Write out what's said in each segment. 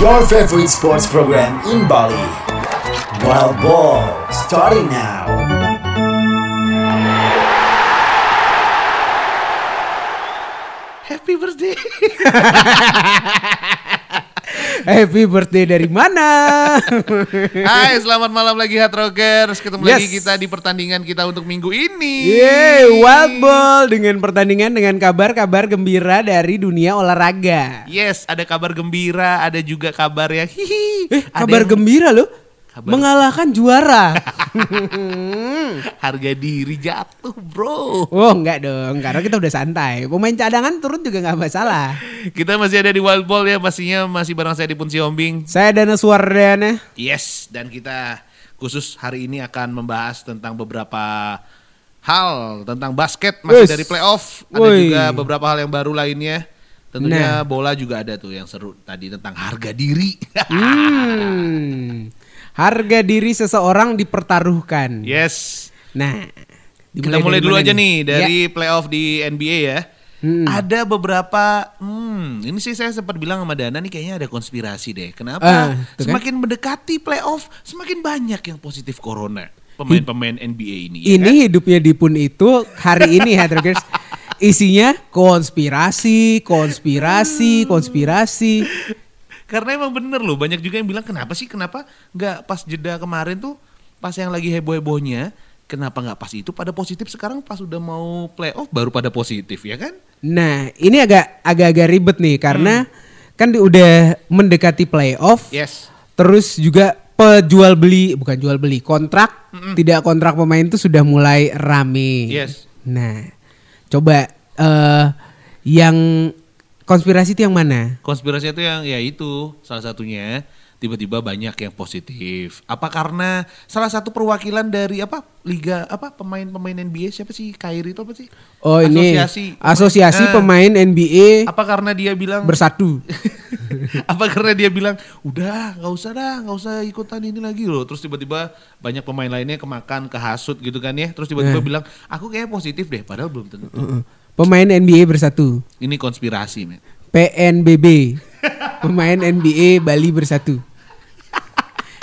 Your favorite sports program in Bali. Wild Ball, starting now. Happy birthday. Happy birthday dari mana? Hai, selamat malam lagi Hard Rockers. Ketemu lagi Yes. kita di pertandingan kita untuk minggu ini. Yeay, Wild Ball dengan pertandingan dengan kabar-kabar gembira dari dunia olahraga. Yes, ada kabar gembira, ada juga kabar yang hihi. Eh, kabar yang gembira loh. Kabar- Mengalahkan juara. harga diri jatuh, Bro. oh, enggak dong, karena kita udah santai. Pemain cadangan turun juga nggak masalah. Kita masih ada di Wild Ball ya, pastinya masih bareng saya di Punsi Ombing. Saya Dana Suwardana. Yes, dan kita khusus hari ini akan membahas tentang beberapa hal tentang basket masih dari playoff, ada juga beberapa hal yang baru lainnya. Tentunya bola juga ada tuh yang seru tadi tentang harga diri. Hmm. Harga diri seseorang dipertaruhkan. yes. Nah, Kita mulai dari dulu aja nih? nih Ya. dari playoff di NBA ya. Hmm. Ada beberapa, hmm, ini sih saya sempat bilang sama Dana nih kayaknya ada konspirasi deh. Kenapa? Kan. semakin mendekati playoff, semakin banyak yang positif corona. Pemain-pemain NBA ini. ya Ini hidupnya Dipun itu hari ini Hatrokers isinya konspirasi, konspirasi, konspirasi. Karena emang bener loh, banyak juga yang bilang kenapa sih, kenapa nggak pas jeda kemarin tuh, pas yang lagi heboh-hebohnya, kenapa nggak pas itu pada positif, sekarang pas udah mau playoff baru pada positif ya kan? Nah, ini agak agak-agak ribet nih karena kan di- udah mendekati playoff. Yes. Terus juga pejual beli, bukan jual beli, kontrak tidak kontrak pemain itu sudah mulai rame. Yes. Nah, coba eh yang konspirasi itu yang mana? Konspirasinya tuh yang ya itu salah satunya tiba-tiba banyak yang positif. Apa karena salah satu perwakilan dari apa liga apa pemain-pemain NBA siapa sih Kyrie itu apa sih? Oh ini Asosiasi asosiasi Nah, pemain NBA Apa karena dia bilang bersatu. apa karena dia bilang udah nggak usah dah nggak usah ikutan ini lagi loh terus tiba-tiba banyak pemain lainnya kemakan kehasut gitu kan ya terus tiba-tiba Nah. bilang aku kayaknya positif deh padahal belum tentu. Pemain NBA bersatu. ini konspirasi men PNBB. Pemain NBA Bali bersatu.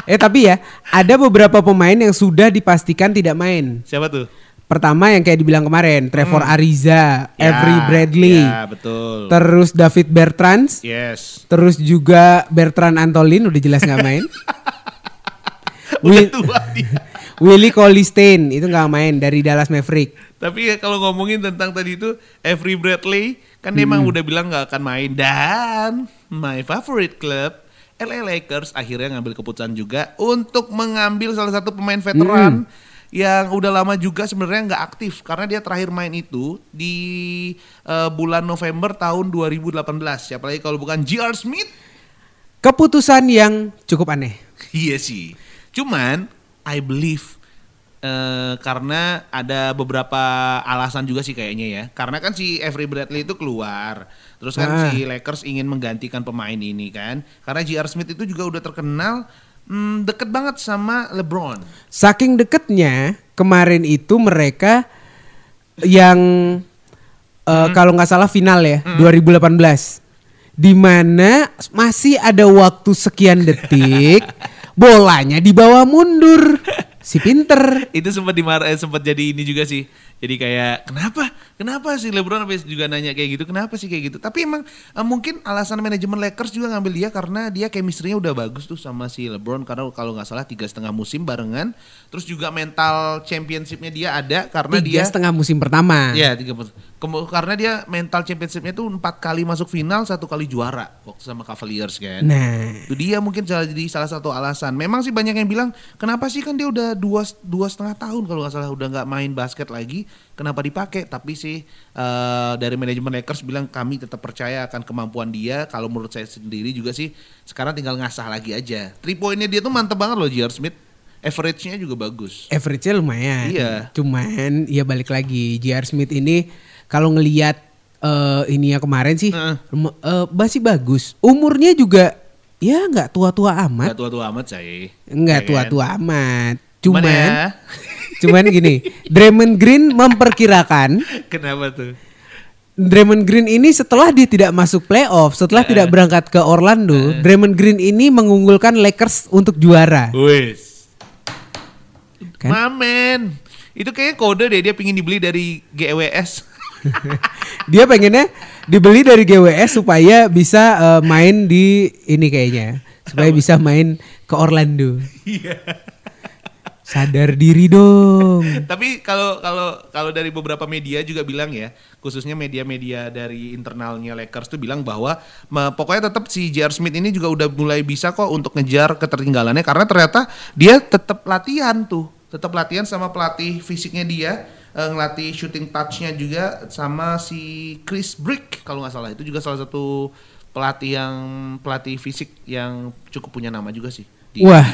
Eh tapi ya, ada beberapa pemain yang sudah dipastikan tidak main. siapa tuh? Pertama yang kayak dibilang kemarin, Trevor Ariza, Ya, Avery Bradley, ya betul. Terus David Bertrands, yes. Terus juga Bertrand Antolin udah jelas nggak main. udah tua dia. Willie Colistein itu nggak main dari Dallas Maverick. Tapi ya kalau ngomongin tentang tadi itu Avery Bradley kan dia emang udah bilang nggak akan main. Dan my favorite club LA Lakers akhirnya ngambil keputusan juga untuk mengambil salah satu pemain veteran yang udah lama juga sebenarnya nggak aktif karena dia terakhir main itu di eh, bulan November tahun 2018. Siapa lagi kalau bukan J.R. Smith? Keputusan yang cukup aneh. Iya sih. Cuman I believe eh, karena ada beberapa alasan juga sih kayaknya ya. Karena kan si Avery Bradley itu keluar. Terus kan Ah. si Lakers ingin menggantikan pemain ini kan. Karena J.R. Smith itu juga udah terkenal hmm, deket banget sama LeBron. Saking deketnya kemarin itu mereka yang eh, kalau nggak salah final ya 2018 di mana masih ada waktu sekian detik bolanya dibawa mundur si pinter itu sempat dimar eh, sempat jadi ini juga sih. Jadi kayak kenapa? Kenapa sih LeBron habis juga nanya kayak gitu? Kenapa sih kayak gitu? Tapi emang eh, mungkin alasan manajemen Lakers juga ngambil dia karena dia chemistry-nya udah bagus tuh sama si LeBron karena kalau nggak salah tiga setengah musim barengan. Terus juga mental championship-nya dia ada karena tiga dia setengah musim pertama Iya tiga karena dia mental championship-nya tuh empat kali masuk final satu kali juara waktu sama Cavaliers kan. nah Itu dia mungkin salah jadi salah satu alasan. Memang sih banyak yang bilang kenapa sih kan dia udah dua dua setengah tahun kalau nggak salah udah nggak main basket lagi, kenapa dipakai? Tapi sih eh, dari manajemen Lakers bilang kami tetap percaya akan kemampuan dia. Kalau menurut saya sendiri juga sih sekarang tinggal ngasah lagi aja. Three pointnya dia tuh mantep banget loh J.R. Smith. Average-nya juga bagus. average-nya lumayan Iya. cuman ya balik lagi J.R. Smith ini kalau ngelihat eh ini ya kemarin sih lem- eh, masih bagus umurnya juga ya nggak tua-tua amat Gak tua-tua amat saya. nggak Ya kan? tua-tua amat Cuman cuman ya. Cuman gini Draymond Green memperkirakan Kenapa tuh? Draymond Green ini setelah dia tidak masuk playoff, setelah tidak berangkat ke Orlando, Draymond Green ini mengunggulkan Lakers untuk juara. Wes. Kan? Mamen. Itu kayaknya kode deh dia pingin dibeli dari GWS. Dia pengennya dibeli dari GWS supaya bisa eh, main di ini kayaknya, supaya bisa main ke Orlando. Iya. Sadar diri dong. Tapi kalau kalau kalau dari beberapa media juga bilang ya, khususnya media-media dari internalnya Lakers tuh bilang bahwa pokoknya tetap si J.R. Smith ini juga udah mulai bisa kok untuk ngejar ketertinggalannya karena ternyata dia tetap latihan tuh, tetap latihan sama pelatih fisiknya dia eh, ngelatih shooting touch-nya juga sama si Chris Brick kalau nggak salah itu juga salah satu pelatih yang pelatih fisik yang cukup punya nama juga sih. di Wah.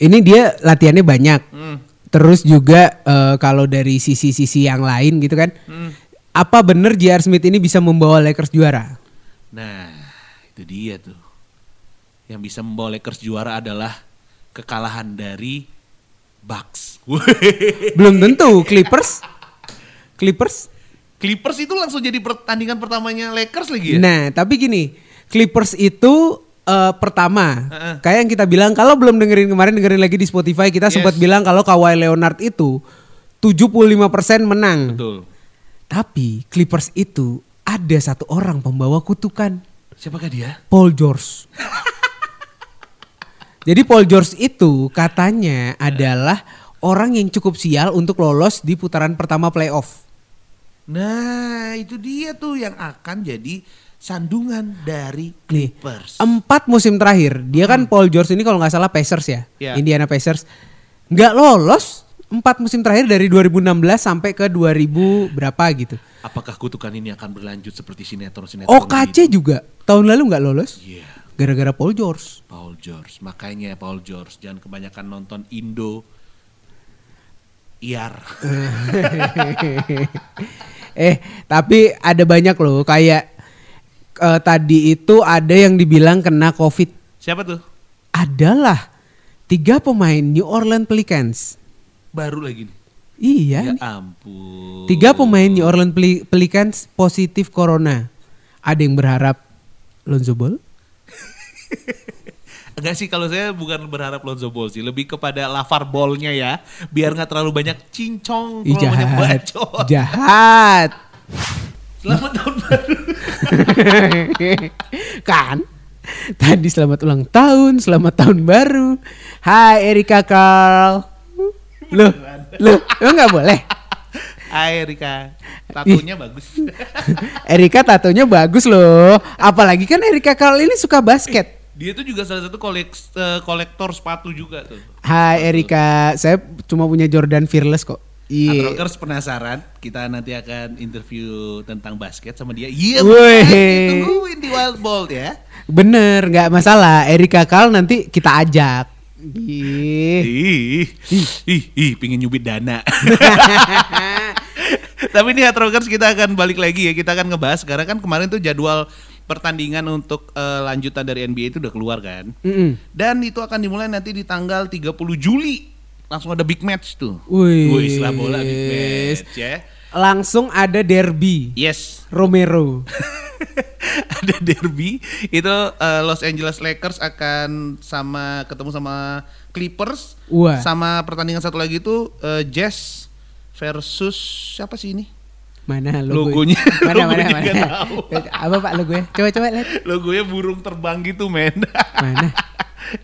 Ini dia latihannya banyak. Hmm. Terus juga eh, kalau dari sisi-sisi yang lain gitu kan. Hmm. Apa bener J.R. Smith ini bisa membawa Lakers juara? Nah, itu dia tuh. Yang bisa membawa Lakers juara adalah kekalahan dari Bucks. Belum tentu Clippers. Clippers. Clippers itu langsung jadi pertandingan pertamanya Lakers lagi ya? Nah, tapi gini, Clippers itu eh, pertama, Heeh. kayak yang kita bilang kalau belum dengerin kemarin dengerin lagi di Spotify kita Yes. sempat bilang kalau Kawhi Leonard itu 75% menang. Betul. Tapi Clippers itu ada satu orang pembawa kutukan, Siapakah dia? Paul George. Jadi Paul George itu katanya adalah orang yang cukup sial untuk lolos di putaran pertama playoff. Nah, itu dia tuh yang akan jadi sandungan dari Nih, Clippers. empat musim terakhir dia kan Paul George ini kalau nggak salah Pacers ya, Iya. Indiana Pacers nggak lolos empat musim terakhir dari 2016 sampai ke 2000 berapa gitu. Apakah kutukan ini akan berlanjut seperti sinetron-sinetron? OKC juga tahun lalu nggak lolos Iya, gara-gara Paul George. Paul George. Makanya Paul George jangan kebanyakan nonton Indo. Iar. eh tapi ada banyak loh kayak eh, tadi itu ada yang dibilang kena COVID. Siapa tuh? Adalah tiga pemain New Orleans Pelicans. Baru lagi nih. Iya. Ya nih. ampun. Tiga pemain New Orleans Peli- Pelicans positif corona. Ada yang berharap Lonzo Ball? Enggak sih kalau saya bukan berharap Lonzo Ball sih, lebih kepada Lavar Ball-nya ya, biar nggak terlalu banyak cincong, Ih, terlalu banyak bacot. Jahat. Selamat tahun baru. kan? Tadi selamat ulang tahun, selamat tahun baru. Hai Erika Carl. Loh, loh, lo nggak boleh. Hai Rika, tatunya bagus. Erika tatonya bagus loh. Apalagi kan Erika Carl ini suka basket. Dia tuh juga salah satu koleks- eh, kolektor sepatu juga tuh. Hai Erika, saya cuma punya Jordan Fearless kok. Iya. Rockers penasaran, kita nanti akan interview tentang basket sama dia. Iya, tungguin di Wild Ball ya. Bener, nggak masalah. Erika Carl nanti kita ajak. Ih. Ih, ih, ih, pingin nyubit dana. Tapi ini Hard Rockers kita akan balik lagi ya. Kita akan ngebahas karena kan kemarin tuh jadwal pertandingan untuk eh, lanjutan dari NBA itu udah keluar kan. Mm-mm. Dan itu akan dimulai nanti di tanggal 30 Juli. Langsung ada big match tuh. Wih. Wih, setelah bola big match ya. Langsung ada derby. Yes. Romero. ada derby itu eh, Los Angeles Lakers akan sama ketemu sama Clippers Wah. sama pertandingan satu lagi itu eh, Jazz versus siapa sih ini Mana logo? Logonya. Mana mana Logonya mana? tahu. Apa Pak logonya? Coba coba lihat. logonya burung terbang gitu men Mana?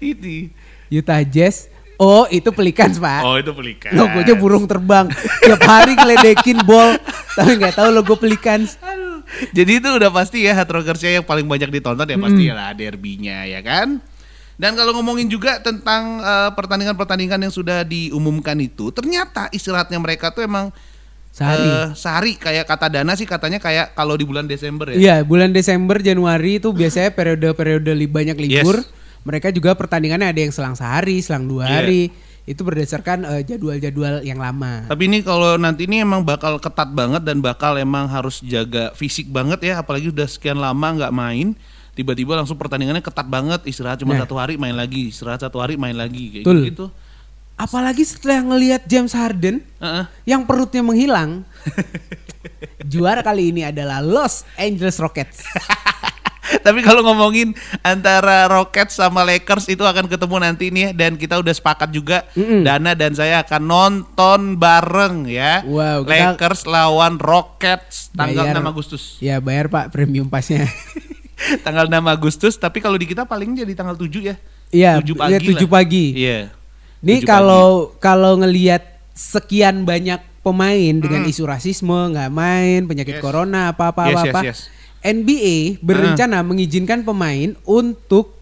ini Utah Jazz. Oh, itu Pelicans, Pak. oh itu pelikan Logonya burung terbang. Tiap hari ngeledekin ball, tapi nggak tahu logo Pelicans. Aduh. Jadi itu udah pasti ya Hard Rockersnya yang paling banyak ditonton ya pasti lah derbynya ya kan. Dan kalau ngomongin juga tentang eh, pertandingan-pertandingan yang sudah diumumkan itu, ternyata istirahatnya mereka tuh emang Sehari. eh, sehari kayak kata Dana sih katanya kayak kalau di bulan Desember ya. Iya, bulan Desember, Januari itu biasanya periode-periode li- banyak libur. Yes. Mereka juga pertandingannya ada yang selang sehari, selang dua Iya. hari. Itu berdasarkan eh, jadwal-jadwal yang lama. Tapi ini kalau nanti ini emang bakal ketat banget dan bakal emang harus jaga fisik banget ya, apalagi udah sekian lama nggak main, tiba-tiba langsung pertandingannya ketat banget, istirahat cuma Nah. satu hari main lagi, istirahat satu hari main lagi kayak Betul. gitu. Apalagi setelah ngelihat James Harden Heeh. yang perutnya menghilang. juara kali ini adalah Los Angeles Rockets. Tapi kalau ngomongin antara Rockets sama Lakers itu akan ketemu nanti nih dan kita udah sepakat juga Mm-mm. Dana dan saya akan nonton bareng ya. Wow, kita- Lakers lawan Rockets tanggal Bayar- 6 Agustus. Ya bayar pak premium pasnya. tanggal 6 Agustus tapi kalau di kita paling jadi tanggal 7 ya. Iya, 7 iya, pagi. 7 lah. pagi. Iya. Nih 7 kalau kalau ngelihat sekian banyak pemain dengan isu rasisme nggak main, penyakit Yes. corona apa-apa Yes, apa. yes, yes. NBA berencana mengizinkan pemain untuk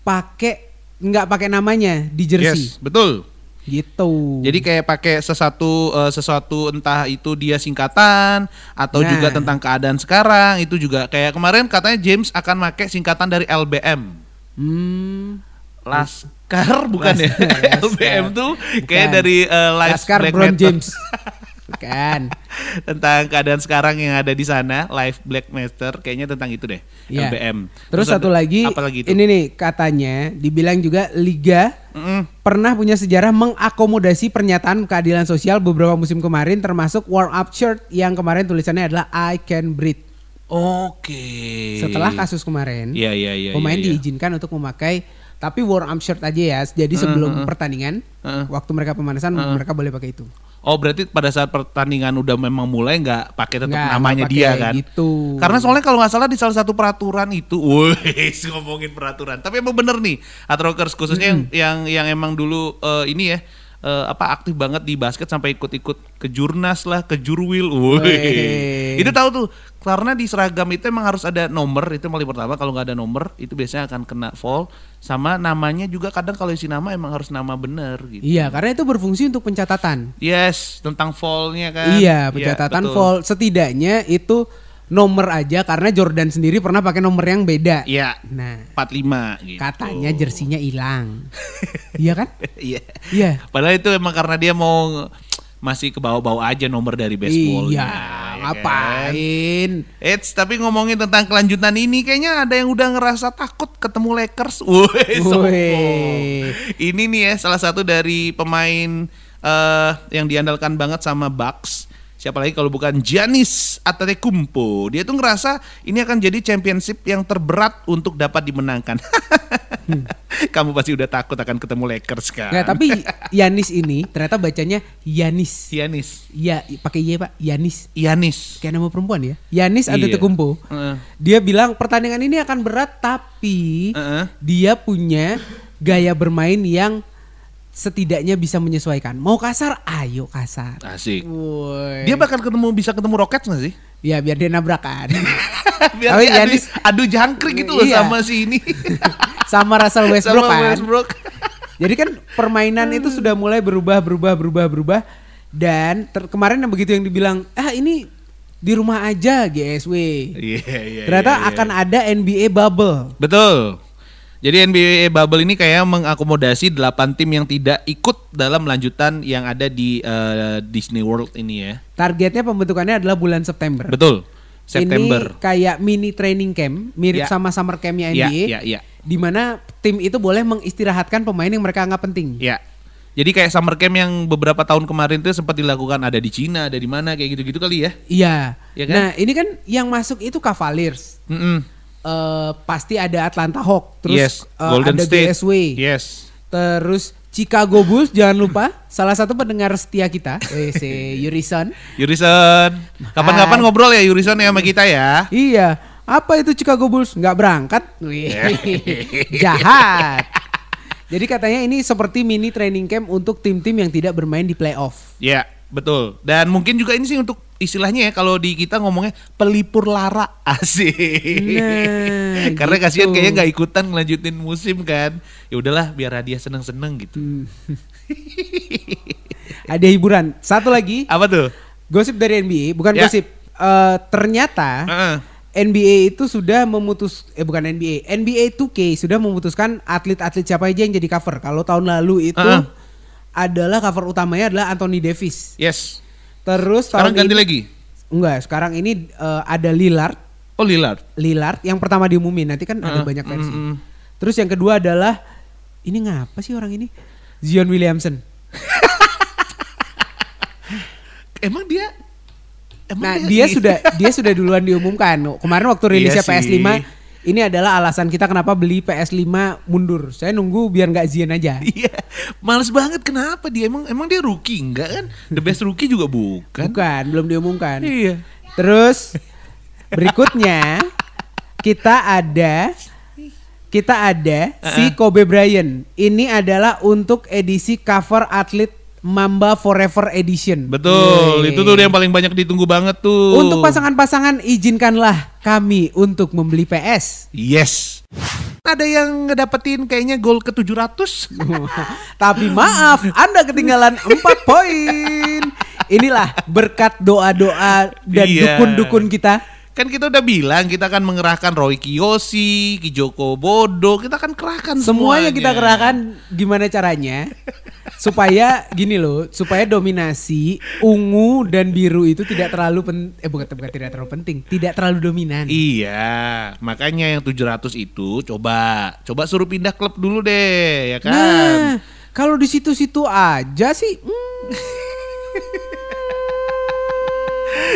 pakai nggak pakai namanya di jersey. Yes, betul. Gitu. Jadi kayak pakai sesuatu eh, sesuatu entah itu dia singkatan atau Nah. juga tentang keadaan sekarang itu juga kayak kemarin katanya James akan pakai singkatan dari LBM. hmm, Laskar bukan ya? Laskar. LBM tuh kayak Bukan. dari Live Laskar Black Brown. James. Bukan. Tentang keadaan sekarang yang ada di sana Live Black Matter kayaknya tentang itu deh Iya. LBM. Terus, satu ada- lagi, apa lagi itu? ini nih katanya dibilang juga liga Mm-mm. pernah punya sejarah mengakomodasi pernyataan keadilan sosial beberapa musim kemarin termasuk warm up shirt yang kemarin tulisannya adalah I can breathe. Oke. Setelah kasus kemarin, Iya iya iya. pemain iya, iya. diizinkan untuk memakai tapi warm up shirt aja ya. Jadi sebelum pertandingan, Heeh. waktu mereka pemanasan mereka boleh pakai itu. Oh berarti pada saat pertandingan udah memang mulai nggak pakai tetap Nggak, namanya nggak dia kan? gitu. Karena soalnya kalau nggak salah di salah satu peraturan itu, wih ngomongin peraturan. Tapi emang bener nih, Atrokers khususnya yang yang yang emang dulu eh, ini ya eh, apa aktif banget di basket sampai ikut-ikut ke jurnas lah, ke jurwil. Wih. Wih. Itu tahu tuh karena di seragam itu emang harus ada nomor itu paling pertama kalau nggak ada nomor itu biasanya akan kena foul sama namanya juga kadang kalau isi nama emang harus nama bener gitu. Iya, karena itu berfungsi untuk pencatatan. Yes, tentang foulnya kan. Iya, pencatatan betul. fall setidaknya itu nomor aja karena Jordan sendiri pernah pakai nomor yang beda. Iya, Nah, 45 gitu. katanya jersinya hilang. iya kan? Iya. Iya. Padahal itu emang karena dia mau masih ke bawah-bawah aja nomor dari baseball. Iya, ngapain? Eits, tapi ngomongin tentang kelanjutan ini kayaknya ada yang udah ngerasa takut ketemu Lakers. Woi. Ini nih ya salah satu dari pemain eh yang diandalkan banget sama Bucks. Siapa lagi kalau bukan Giannis Antetokounmpo. Dia tuh ngerasa ini akan jadi championship yang terberat untuk dapat dimenangkan. Kamu pasti udah takut akan ketemu Lakers kan? Nggak, tapi Yanis ini ternyata bacanya Yanis. Giannis, Iya, pakai Y, Pak. Yanis. Giannis. Kayak nama perempuan ya. Yanis Iya. Antetokounmpo. Heeh. Dia bilang pertandingan ini akan berat tapi Heeh. dia punya gaya bermain yang setidaknya bisa menyesuaikan. Mau kasar, ayo kasar. Asik. Woi. Dia bakal ketemu bisa ketemu Rockets nggak sih? Ya biar dia nabrakan. Biar Tapi dia adu, Giannis- adu jangkrik gitu loh Iya. sama si ini. Sama Russell Westbrook sama kan. Westbrook. Jadi kan permainan itu sudah mulai berubah, berubah, berubah, berubah. Dan ter- kemarin yang begitu yang dibilang, ah ini di rumah aja GSW. Iya, iya. Ternyata iya, iya. akan ada NBA bubble. Betul. Jadi NBA Bubble ini kayak mengakomodasi 8 tim yang tidak ikut dalam lanjutan yang ada di eh, Disney World ini ya. Targetnya pembentukannya adalah bulan September. Betul. September. Ini kayak mini training camp, mirip Ya. sama summer campnya Ya, NBA. ya, ya. Di mana tim itu boleh mengistirahatkan pemain yang mereka anggap penting. Ya. Jadi kayak summer camp yang beberapa tahun kemarin tuh sempat dilakukan ada di Cina, ada di mana kayak gitu-gitu kali ya. Iya. Ya kan? Nah ini kan yang masuk itu Cavaliers. Mm-mm. Eh, pasti ada Atlanta Hawk, terus yes, eh, Golden ada State. GSW, Yes. terus Chicago Bulls jangan lupa salah satu pendengar setia kita, eh, si Yurison. Yurison. Kapan-kapan ngobrol ya Yurison ya sama kita ya. Iya, apa itu Chicago Bulls? Nggak berangkat? Jahat. Jadi katanya ini seperti mini training camp untuk tim-tim yang tidak bermain di playoff. Ya, betul. Dan mungkin juga ini sih untuk istilahnya ya kalau di kita ngomongnya pelipur lara asik. Nah, Karena gitu. kasihan kayaknya nggak ikutan ngelanjutin musim kan. Ya udahlah biar dia seneng-seneng gitu. Hmm. Ada hiburan. Satu lagi, Apa tuh? gosip dari NBA, bukan Ya. gosip. Eh, ternyata Heeh. NBA itu sudah memutus eh bukan NBA, NBA 2K sudah memutuskan atlet-atlet siapa aja yang jadi cover. Kalau tahun lalu itu Heeh. adalah cover utamanya adalah Anthony Davis. Yes. Terus sekarang ganti ini, lagi? Enggak, sekarang ini uh, ada Lillard. Oh, Lillard. Lillard yang pertama diumumin, nanti kan uh, ada banyak versi. Mm, mm. Terus yang kedua adalah ini ngapa sih orang ini? Zion Williamson. emang dia Emang nah dia, dia sudah dia sudah duluan diumumkan kemarin waktu rilisnya iya PS5 ini adalah alasan kita kenapa beli PS5 mundur. Saya nunggu biar nggak Zian aja. Iya, males banget kenapa dia emang emang dia rookie enggak kan? The best rookie juga bukan. Bukan, belum diumumkan. Iya. Terus berikutnya kita ada kita ada si Kobe Bryant. Ini adalah untuk edisi cover atlet Mamba Forever Edition. Betul, Yeay. itu tuh yang paling banyak ditunggu banget tuh. Untuk pasangan-pasangan izinkanlah kami untuk membeli PS. Yes. Ada yang ngedapetin kayaknya gol ke 700. Tapi maaf, Anda ketinggalan 4 poin. Inilah berkat doa-doa dan Iya. dukun-dukun kita. Kan kita udah bilang kita akan mengerahkan Roy Kiyoshi, Kijoko Bodo, kita akan kerahkan Semuanya semuanya. kita kerahkan gimana caranya supaya gini loh, supaya dominasi ungu dan biru itu tidak terlalu pen eh bukan bukan tidak terlalu penting, tidak terlalu dominan. Iya, makanya yang 700 itu coba coba suruh pindah klub dulu deh, ya kan? Nah, kalau di situ-situ aja sih hmm,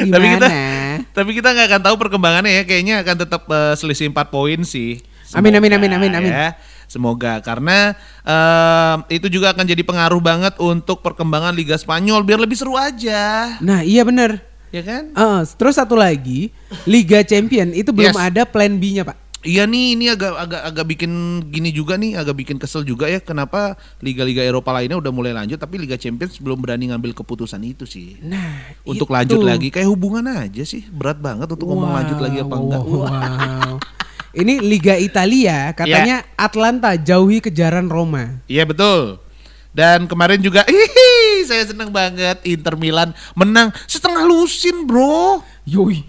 tapi kita gimana? Tapi kita nggak akan tahu perkembangannya ya, kayaknya akan tetap eh, selisih 4 poin sih. Amin, amin, amin, amin, amin. Ya. Semoga karena em, itu juga akan jadi pengaruh banget untuk perkembangan Liga Spanyol biar lebih seru aja, Nah, iya bener ya kan? Eh, terus satu lagi, Liga Champion itu belum Yes. ada plan B-nya, Pak. Iya nih, ini agak agak agak bikin gini juga nih, agak bikin kesel juga ya. Kenapa liga-liga Eropa lainnya udah mulai lanjut, tapi Liga Champions belum berani ngambil keputusan itu sih. Nah, Untuk itu. lanjut lagi, kayak hubungan aja sih, berat banget untuk ngomong Wow, lanjut lagi apa wow, enggak. wow. Ini Liga Italia, katanya Atlanta jauhi kejaran Roma. Iya betul. Dan kemarin juga, hihi, saya seneng banget Inter Milan menang setengah lusin bro. Yoi.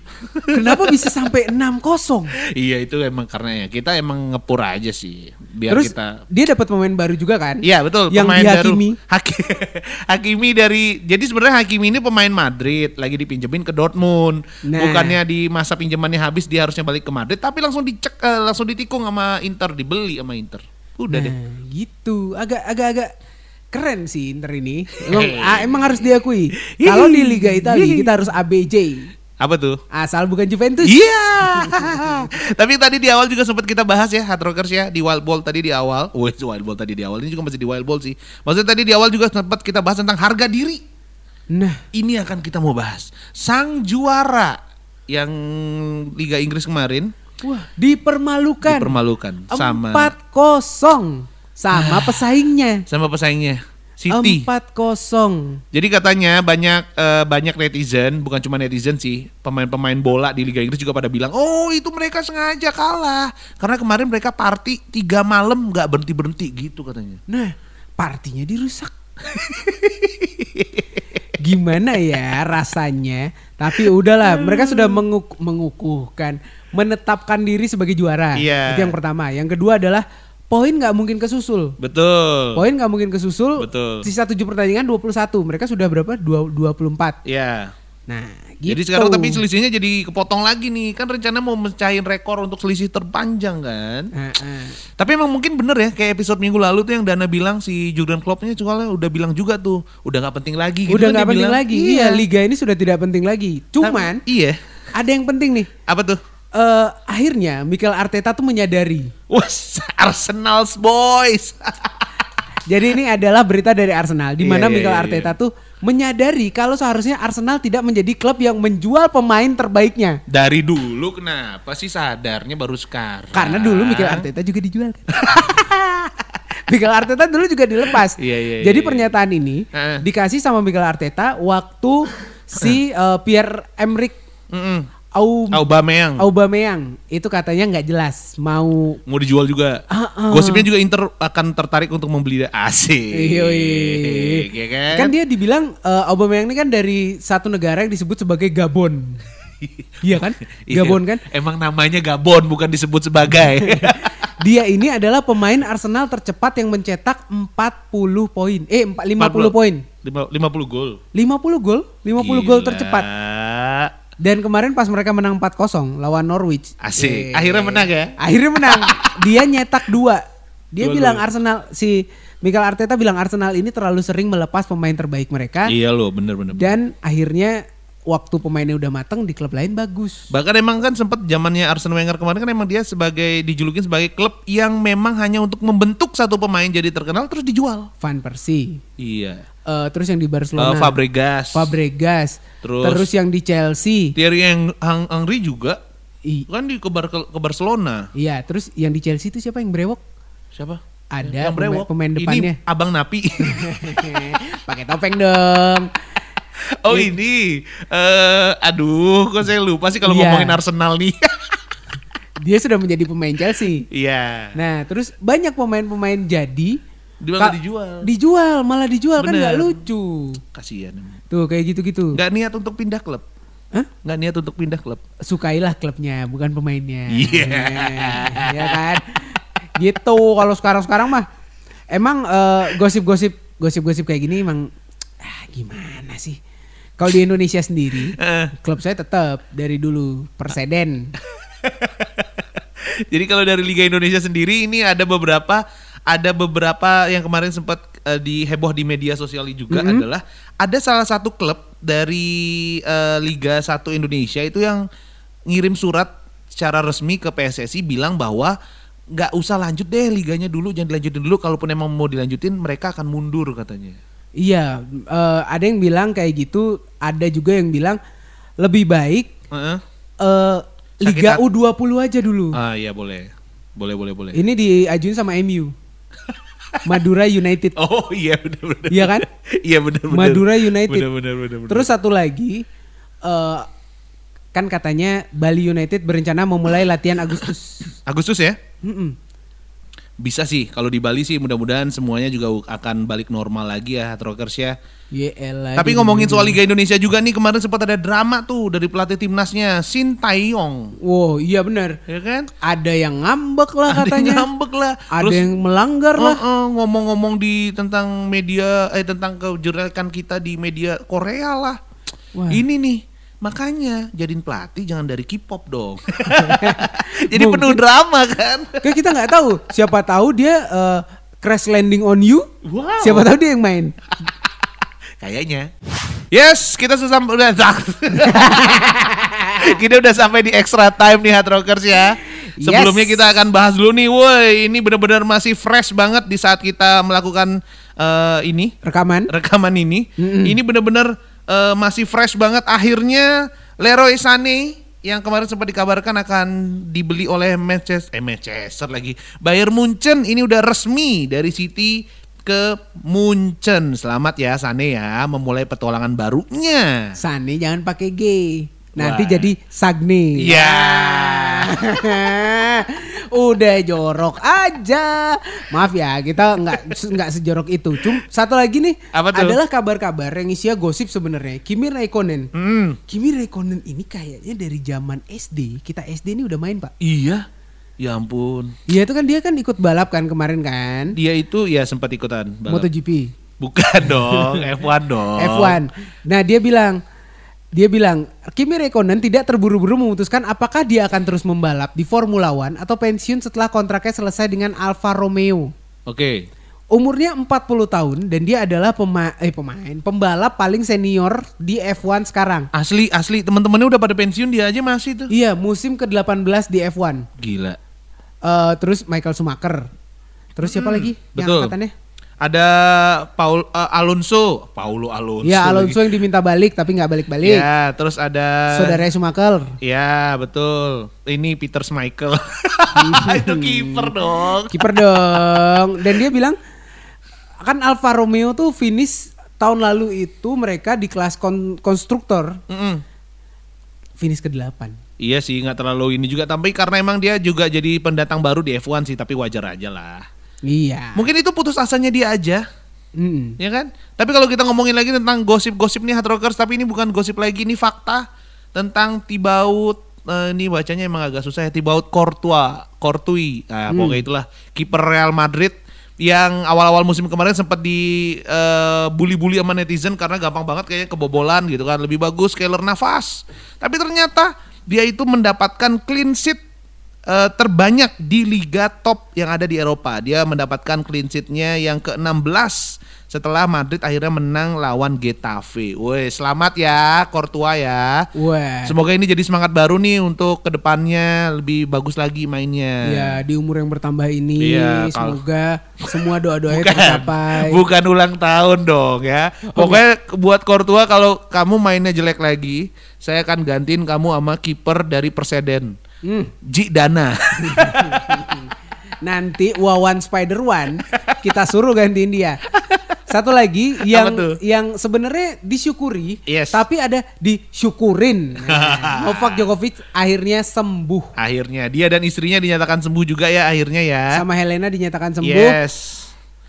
Kenapa bisa sampai 6-0? Iya itu emang karena ya kita emang ngepur aja sih, biar Terus kita dia dapat pemain baru juga kan? Iya betul Yang pemain dihakimi. baru Haki- Hakimi dari jadi sebenarnya Hakimi ini pemain Madrid lagi dipinjemin ke Dortmund Nah. bukannya di masa pinjamannya habis dia harusnya balik ke Madrid tapi langsung dicek eh, langsung ditikung sama Inter dibeli sama Inter udah nah, deh gitu. Agak agak agak keren sih Inter ini. Emang, ah, emang harus diakui. Kalau di Liga Italia kita harus ABJ. Apa tuh Asal bukan Juventus. Iya. Tapi tadi di awal juga sempat kita bahas ya Hard Rockers ya di Wild Ball tadi di awal. Wih, Wild Ball tadi di awal ini juga masih di Wild Ball sih. Maksudnya tadi di awal juga sempat kita bahas tentang harga diri. Nah, Ini akan kita mau bahas. Sang juara yang Liga Inggris kemarin wah, dipermalukan. dipermalukan sama 4-0 sama pesaingnya. sama pesaingnya City. 4-0. Jadi katanya banyak eh, banyak netizen, bukan cuma netizen sih, pemain-pemain bola di Liga Inggris juga pada bilang, oh itu mereka sengaja kalah karena kemarin mereka party tiga malam nggak berhenti berhenti gitu katanya. Nah, partinya dirusak. Gimana ya rasanya? Tapi udahlah, mereka sudah menguk mengukuhkan, menetapkan diri sebagai juara. Iya. Itu yang pertama. Yang kedua adalah poin nggak mungkin kesusul. Betul. Poin nggak mungkin kesusul. Betul. Sisa 7 pertandingan 21. Mereka sudah berapa? Dua- 24. Ya. Nah, gitu. Jadi sekarang tapi selisihnya jadi kepotong lagi nih. Kan rencana mau mencahin rekor untuk selisih terpanjang kan. Ah, ah. Tapi emang mungkin bener ya kayak episode minggu lalu tuh yang Dana bilang si Jurgen Kloppnya soalnya udah bilang juga tuh udah nggak penting lagi gitu Udah kan nggak dia penting bilang. lagi. Iya, liga ini sudah tidak penting lagi. Cuman Tapi- iya. ada yang penting nih. Apa tuh? Eh akhirnya Mikel Arteta tuh menyadari. Wah, Arsenal's boys. Jadi ini adalah berita dari Arsenal di mana Iya, iya, Mikel iya, Arteta tuh menyadari kalau seharusnya Arsenal tidak menjadi klub yang menjual pemain terbaiknya. Dari dulu kenapa sih sadarnya baru sekarang? Karena dulu Mikel Arteta juga dijual kan. Mikel Arteta dulu juga dilepas. Iya, iya, Jadi iya, pernyataan ini dikasih sama Mikel Arteta waktu si eh, Pierre Emerick Mm-mm. Au Aubameyang Aubameyang itu katanya nggak jelas mau mau dijual juga. Ah, ah. Gosipnya juga Inter akan tertarik untuk membeli dia. Asik. Yoi. Ya kan? Kan dia dibilang eh, Aubameyang ini kan dari satu negara yang disebut sebagai Gabon. iya kan? Iya. Gabon kan? Emang namanya Gabon bukan disebut sebagai. Dia ini adalah pemain Arsenal tercepat yang mencetak 40 poin. Eh, empat- 50 40. poin. Lima- 50 gol. 50 gol, 50 gol tercepat. Dan kemarin pas mereka menang 4-0 lawan Norwich. Asik. Eh, Akhirnya menang ya? Akhirnya menang. Dia nyetak dua. Dia Dua bilang. Arsenal si Mikel Arteta bilang Arsenal ini terlalu sering melepas pemain terbaik mereka Iya loh, bener-bener. dan akhirnya waktu pemainnya udah mateng di klub lain bagus. Bahkan emang kan sempat zamannya Arsene Wenger kemarin kan emang dia sebagai dijulukin sebagai klub yang memang hanya untuk membentuk satu pemain jadi terkenal terus dijual. Van Persie. Iya. Eh, terus yang di Barcelona. Eh, Fabregas. Fabregas. Terus- Terus, yang di Chelsea. Thierry Hang- Henry juga I- kan di ke, Bar- ke, ke Barcelona. iya, terus yang di Chelsea itu siapa yang brewok? Siapa? Ada Yang brewok. pemain, pemain depannya. Ini Abang Napi. Pakai topeng dong. oh ini eh aduh kok saya lupa sih kalau Iya. ngomongin Arsenal nih. Dia sudah menjadi pemain Chelsea. Iya. Nah, terus banyak pemain-pemain jadi malah dijual. Dijual, malah dijual kan Bener. nggak lucu. Kasihan. Tuh kayak gitu-gitu. Nggak niat untuk pindah klub. Hah? Nggak niat untuk pindah klub. Sukailah klubnya, bukan pemainnya. Iya. ya kan? Gitu. Kalau sekarang-sekarang mah emang eh, gosip-gosip gosip-gosip kayak gini emang ah, gimana sih? Kalau di Indonesia sendiri, Eh. klub saya tetap dari dulu Perseden. Jadi kalau dari Liga Indonesia sendiri ini ada beberapa ada beberapa yang kemarin sempat eh, diheboh di media sosial juga Mm-hmm. adalah ada salah satu klub dari eh, Liga 1 Indonesia itu yang ngirim surat secara resmi ke PSSI bilang bahwa nggak usah lanjut deh liganya dulu jangan dilanjutin dulu kalaupun emang mau dilanjutin mereka akan mundur katanya. Iya, eh, ada yang bilang kayak gitu, ada juga yang bilang lebih baik Heeh. eh, Sakit Liga hati. U20 aja dulu. Ah iya boleh. Boleh boleh boleh. Ini diajuin sama MU. Madura United. Oh iya benar benar. Iya kan? Iya benar benar. Madura United. Benar benar benar. Terus satu lagi eh, kan katanya Bali United berencana memulai latihan Agustus. Agustus ya? Mm-mm. Bisa sih kalau di Bali sih mudah-mudahan semuanya juga akan balik normal lagi ya Hard Rockers ya. Yeelah, Tapi ngomongin soal Liga Indonesia juga nih kemarin sempat ada drama tuh dari pelatih timnasnya Shin Taeyong. Wow, iya benar. Ya kan? Ada yang ngambek lah Ada yang katanya. ngambek lah. Ada Terus, yang melanggar lah. uh, uh, ngomong-ngomong di tentang media eh tentang kejelekan kita di media Korea lah. Wah. Ini nih makanya jadiin pelatih jangan dari K-pop dong. Jadi Mungkin- penuh drama kan. Kayak kita nggak tahu. Siapa tahu dia eh, crash landing on you. Wow. Siapa tahu dia yang main. Kayaknya. Yes, kita sudah sampai udah kita udah sampai di extra time nih Hard Rockers ya. Sebelumnya Yes. kita akan bahas dulu nih, woi, ini benar-benar masih fresh banget di saat kita melakukan eh, ini Rekaman. rekaman ini. Ini benar-benar eh, masih fresh banget. Akhirnya Leroy Sané yang kemarin sempat dikabarkan akan dibeli oleh Manchester, eh Manchester lagi, Bayern Munchen ini udah resmi dari City ke Munchen. Selamat ya Sané ya, memulai petualangan barunya. Sane jangan pakai G. Nanti Wah. jadi Sagne. Ya. Udah jorok aja. Maaf ya, kita nggak nggak sejorok itu. Cum satu lagi nih Apa tuh? adalah kabar-kabar yang isinya gosip sebenarnya. Kimi Raikkonen. Hmm, Kimi Raikkonen ini kayaknya dari zaman SD. Kita SD ini udah main, Pak. iya. Ya ampun. Iya itu kan dia kan ikut balap kan kemarin kan. Dia itu ya sempat ikutan balap. MotoGP. Bukan dong, F1 dong. F1. Nah, dia bilang dia bilang Kimi Raikkonen tidak terburu-buru memutuskan apakah dia akan terus membalap di Formula One atau pensiun setelah kontraknya selesai dengan Alfa Romeo. Oke. Umurnya 40 tahun dan dia adalah pema eh, pemain pembalap paling senior di F1 sekarang. Asli asli teman-temannya udah pada pensiun dia aja masih tuh. Iya, musim ke-18 di F1. Gila. Eh, terus Michael Schumacher. Terus siapa lagi yang Hmm, betul. angkatannya? Ada Paul eh, Alonso, Paulo Alonso. Ya, Alonso lagi. yang diminta balik tapi nggak balik-balik. Ya, terus ada Saudara Schumacher. Ya, betul. Ini Peter Schmeichel. Itu kiper dong. kiper dong dan dia bilang kan Alfa Romeo tuh finish tahun lalu itu mereka di kelas kon- konstruktor Mm-mm. finish ke-8 Iya sih, nggak terlalu ini juga. Tapi karena emang dia juga jadi pendatang baru di F1 sih, tapi wajar aja lah. Iya Mungkin itu putus asanya dia aja, Mm-mm. ya kan? Tapi kalau kita ngomongin lagi tentang gosip-gosip nih Hard Rockers, tapi ini bukan gosip lagi, ini fakta tentang Thibaut eh, ini bacanya emang agak susah ya Thibaut Courtois, Courtois. Nah, pokoknya itulah kiper Real Madrid yang awal-awal musim kemarin sempat di eh, bully-bully sama netizen karena gampang banget kayaknya kebobolan gitu kan. Lebih bagus Keylor Navas. Tapi ternyata dia itu mendapatkan clean sheet eh, terbanyak di liga top yang ada di Eropa. Dia mendapatkan clean sheet-nya yang ke-16 setelah Madrid akhirnya menang lawan Getafe. Woi, selamat ya Courtois ya. Wah. Semoga ini jadi semangat baru nih untuk ke depannya lebih bagus lagi mainnya. Ya di umur yang bertambah ini Iya, kalau- semoga semua doa-doanya Bukan, tercapai. bukan ulang tahun dong ya. Pokoknya buat Courtois kalau kamu mainnya jelek lagi, saya akan gantiin kamu sama kiper dari Perseden. Hmm. Ji Dana. Nanti Wawan Spider One kita suruh gantiin dia. Satu lagi yang yang sebenarnya disyukuri, Yes. tapi ada disyukurin. Nah, Novak Djokovic akhirnya sembuh. akhirnya dia dan istrinya dinyatakan sembuh juga ya akhirnya ya. Sama Helena dinyatakan sembuh. Yes.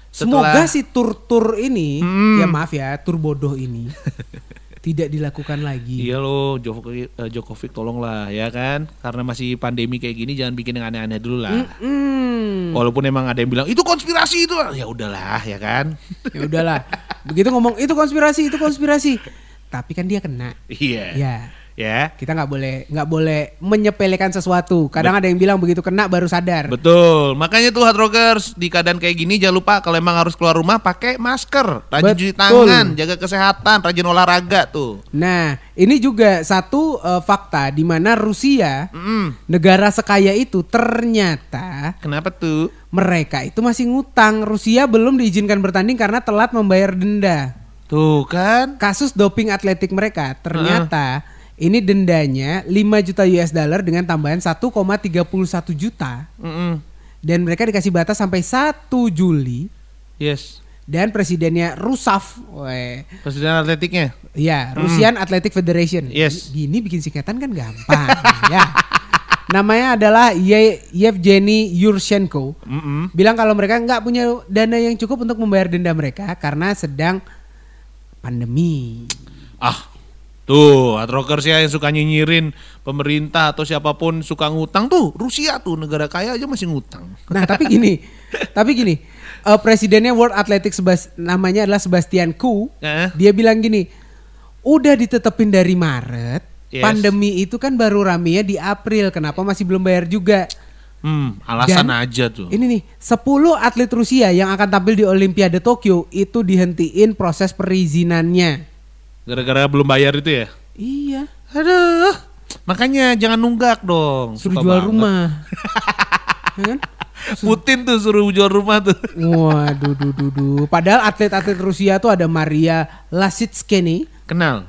Semoga Setelah- si tur-tur ini, Hmm. ya maaf ya, tur bodoh ini tidak dilakukan lagi. Iya loh, eh, Djokovic tolonglah ya kan, karena masih pandemi kayak gini jangan bikin yang aneh-aneh dulu lah. Hmm. Walaupun emang ada yang bilang itu konspirasi itu, ya udahlah ya kan. Ya udahlah. Begitu ngomong itu konspirasi, itu konspirasi. Tapi kan dia kena. Iya. Ya. Ya. Kita nggak boleh nggak boleh menyepelekan sesuatu. Kadang ada yang bilang begitu kena baru sadar. Betul. Makanya tuh hard rockers di keadaan kayak gini jangan lupa kalau emang harus keluar rumah pakai masker, rajin cuci Betul. tangan, jaga kesehatan, rajin olahraga tuh. Nah, ini juga satu eh, fakta di mana Rusia, Mm. negara sekaya itu ternyata Kenapa tuh? mereka itu masih ngutang. Rusia belum diizinkan bertanding karena telat membayar denda. Tuh kan? Kasus doping atletik mereka ternyata ini dendanya 5 juta US dollar dengan tambahan 1,31 juta Mm-mm. dan mereka dikasih batas sampai 1 Juli Yes. dan presidennya Rusaf, Presiden atletiknya. ya Russian Athletic Federation. Yes. Gini bikin singkatan kan gampang, ya. Namanya adalah Ye Yevgeny Yurshenko. Mm-mm. Bilang kalau mereka nggak punya dana yang cukup untuk membayar denda mereka karena sedang pandemi. Ah, tuh hard rockers ya yang suka nyinyirin pemerintah atau siapa pun suka ngutang tuh. Rusia tuh negara kaya aja masih ngutang. Nah tapi gini, tapi gini, eh, presidennya World Athletics Sebas- namanya adalah Sebastian Coe. Eh? Dia bilang gini, udah ditetepin dari Maret, Yes. pandemi itu kan baru ramenya di April, kenapa masih belum bayar juga? Hmm, alasan Dan aja tuh. Ini nih, 10 atlet Rusia yang akan tampil di Olimpiade Tokyo itu dihentiin proses perizinannya. Gara-gara belum bayar itu ya? Iya, Aduh, makanya jangan nunggak dong. suruh Suka jual banget. rumah. Ya kan? Putin tuh suruh jual rumah tuh. Waduh, duh, duh, duh. Padahal atlet-atlet Rusia tuh ada Maria Lasitskene. Kenal?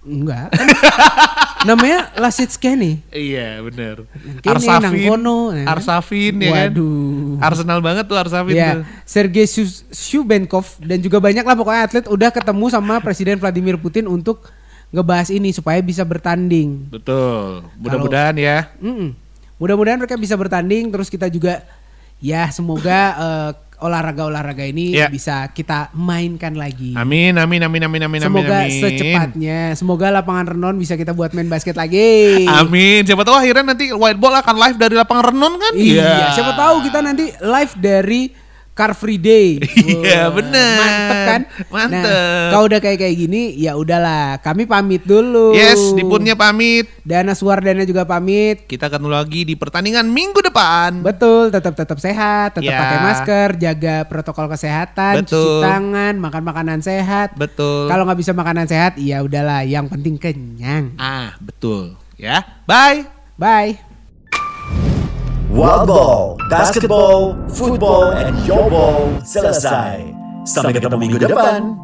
Enggak. kan namanya Lasitskene. Iya bener. Kene, nang kono, ya kan? Arsafin ya kan. Waduh. Arsenal banget tuh Arsafin Ya, tuh. Sergei Shubenkov dan juga banyak lah pokoknya atlet udah ketemu sama Presiden Vladimir Putin untuk ngebahas ini supaya bisa bertanding. Betul. Mudah-mudahan ya. Mm-mm. Mudah-mudahan mereka bisa bertanding terus kita juga ya semoga eh, olahraga-olahraga ini Ya. bisa kita mainkan lagi. Amin, amin, amin, amin, amin, Semoga amin, amin. secepatnya, semoga lapangan renon bisa kita buat main basket lagi. Amin. Siapa tahu akhirnya nanti White Ball akan live dari lapangan Renon kan? Iya, siapa tahu kita nanti live dari Car Free Day. Iya, Wah, bener. Mantep kan? Mantep. Nah, kalau udah kayak kayak gini, ya udahlah. Kami pamit dulu. Yes, Dipunnya pamit. Dana Suwardana juga pamit. Kita ketemu lagi di pertandingan minggu depan. Betul, tetap tetap sehat, tetap Ya. pakai masker, jaga protokol kesehatan, cuci Betul. tangan, makan makanan sehat. Betul. Kalau nggak bisa makanan sehat, ya udahlah. Yang penting kenyang. Ah, betul. Ya. Bye. Bye. Wild Ball, basketball, football, and your ball selesai. Sampai ketemu minggu depan.